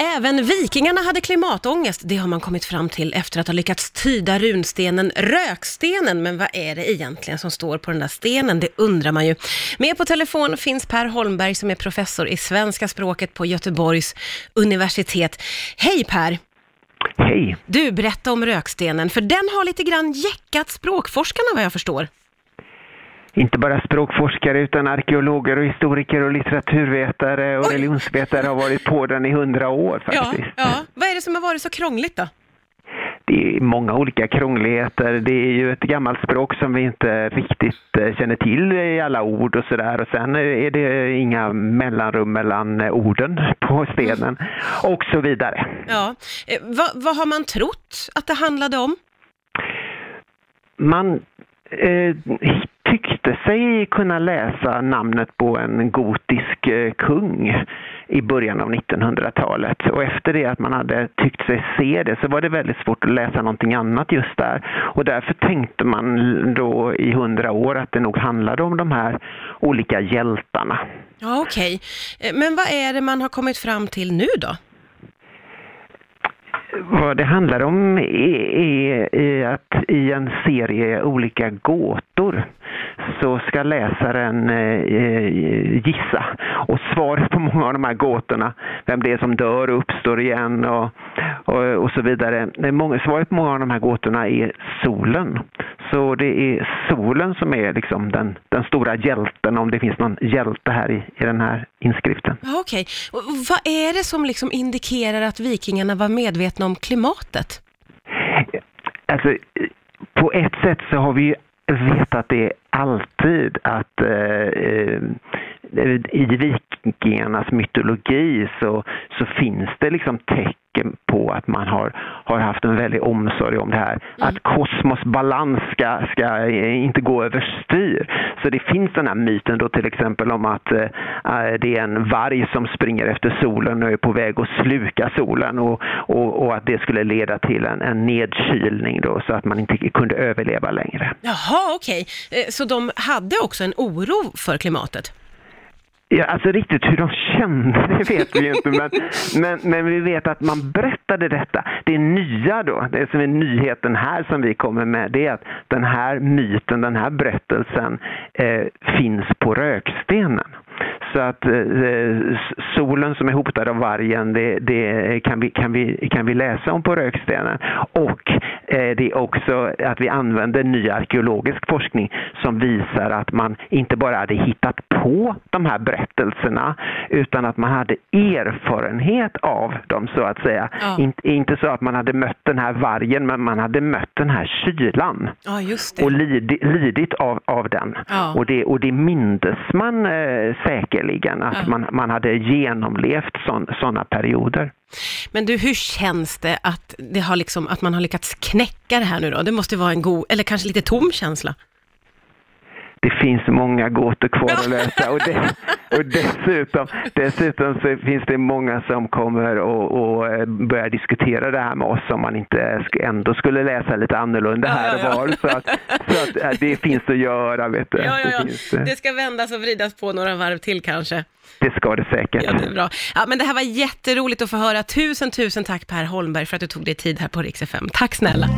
Även vikingarna hade klimatångest, det har man kommit fram till efter att ha lyckats tyda runstenen Rökstenen. Men vad är det egentligen som står på den där stenen? Det undrar man ju. Med på telefon finns Per Holmberg som är professor i svenska språket på Göteborgs universitet. Hej Per! Hej! Du, berätta om Rökstenen, för den har lite grann jäckat språkforskarna vad jag förstår. Inte bara språkforskare utan arkeologer och historiker och litteraturvetare och Oj. religionsvetare har varit på den i hundra år Ja, faktiskt. ja. Vad är det som har varit så krångligt då? Det är många olika krångligheter. Det är ju ett gammalt språk som vi inte riktigt eh, känner till i alla ord och sådär. Och sen är det inga mellanrum mellan eh, orden på stenen och så vidare. Ja. Eh, vad, vad har man trott att det handlade om? Man eh, tyckte sig kunna läsa namnet på en gotisk eh, kung i början av 1900-talet. Och efter det att man hade tyckt sig se det så var det väldigt svårt att läsa någonting annat just där. Och därför tänkte man då i hundra år att det nog handlade om de här olika hjältarna. Ja, okej. Eh, Men vad är det man har kommit fram till nu då? Vad det handlar om är, är, är att i en serie olika gåtor så ska läsaren eh, gissa. Och svaret på många av de här gåtorna, vem det är som dör och uppstår igen och, och, och så vidare. Många, svaret på många av de här gåtorna är solen. Så det är solen som är liksom den, den stora hjälten, om det finns någon hjälte här i, i den här inskriften. Ja, okej. Och Vad är det som liksom indikerar att vikingarna var medvetna om klimatet? Alltså, på ett sätt så har vi vetat det alltid att eh, eh, i vikingarnas mytologi så, så finns det liksom tecken på att man har, har haft en väldig omsorg om det här. Att kosmos balans ska, ska eh, inte gå överstyr. Så det finns den här myten då till exempel om att eh, det är en varg som springer efter solen och är på väg att sluka solen och, och, och att det skulle leda till en, en nedkylning då så att man inte kunde överleva längre. Jaha, okej. Eh, Så de hade också en oro för klimatet? Ja, alltså riktigt hur de kände det vet vi inte, men, men, men vi vet att man berättade detta. Det nya då, det som är nyheten här som vi kommer med, det är att den här myten, den här berättelsen eh, finns på rökstenen. Så att eh, solen som är hotad av vargen, det, det kan, vi, kan, vi, kan vi läsa om på rökstenen. Och eh, det är också att vi använder ny arkeologisk forskning som visar att man inte bara hade hittat på de här berättelserna utan att man hade erfarenhet av dem så att säga. Ja. Inte, inte så att man hade mött den här vargen men man hade mött den här kylan Ja, och lidi, lidit av, av den. Ja. Och, det, och det mindes man eh, säkerligen, att man, man hade genomlevt sådana perioder. Men du, hur känns det att, det har liksom, att man har lyckats knäcka det här nu då? Det måste vara en god, eller kanske lite tom känsla? Det finns många gåtor kvar att lösa och, det, och dessutom, dessutom så finns det många som kommer och, och eh, börjar diskutera det här med oss om man inte ändå skulle läsa lite annorlunda här och var. Så att, så att eh, det finns att göra, vet du. Ja, ja, ja. Det, finns, eh, Det ska vändas och vridas på några varv till kanske. det ska det säkert. Ja, det är bra. Ja, men det här var jätteroligt att få höra. Tusen, tusen tack Per Holmberg för att du tog dig tid här på Rix FM. Tack snälla.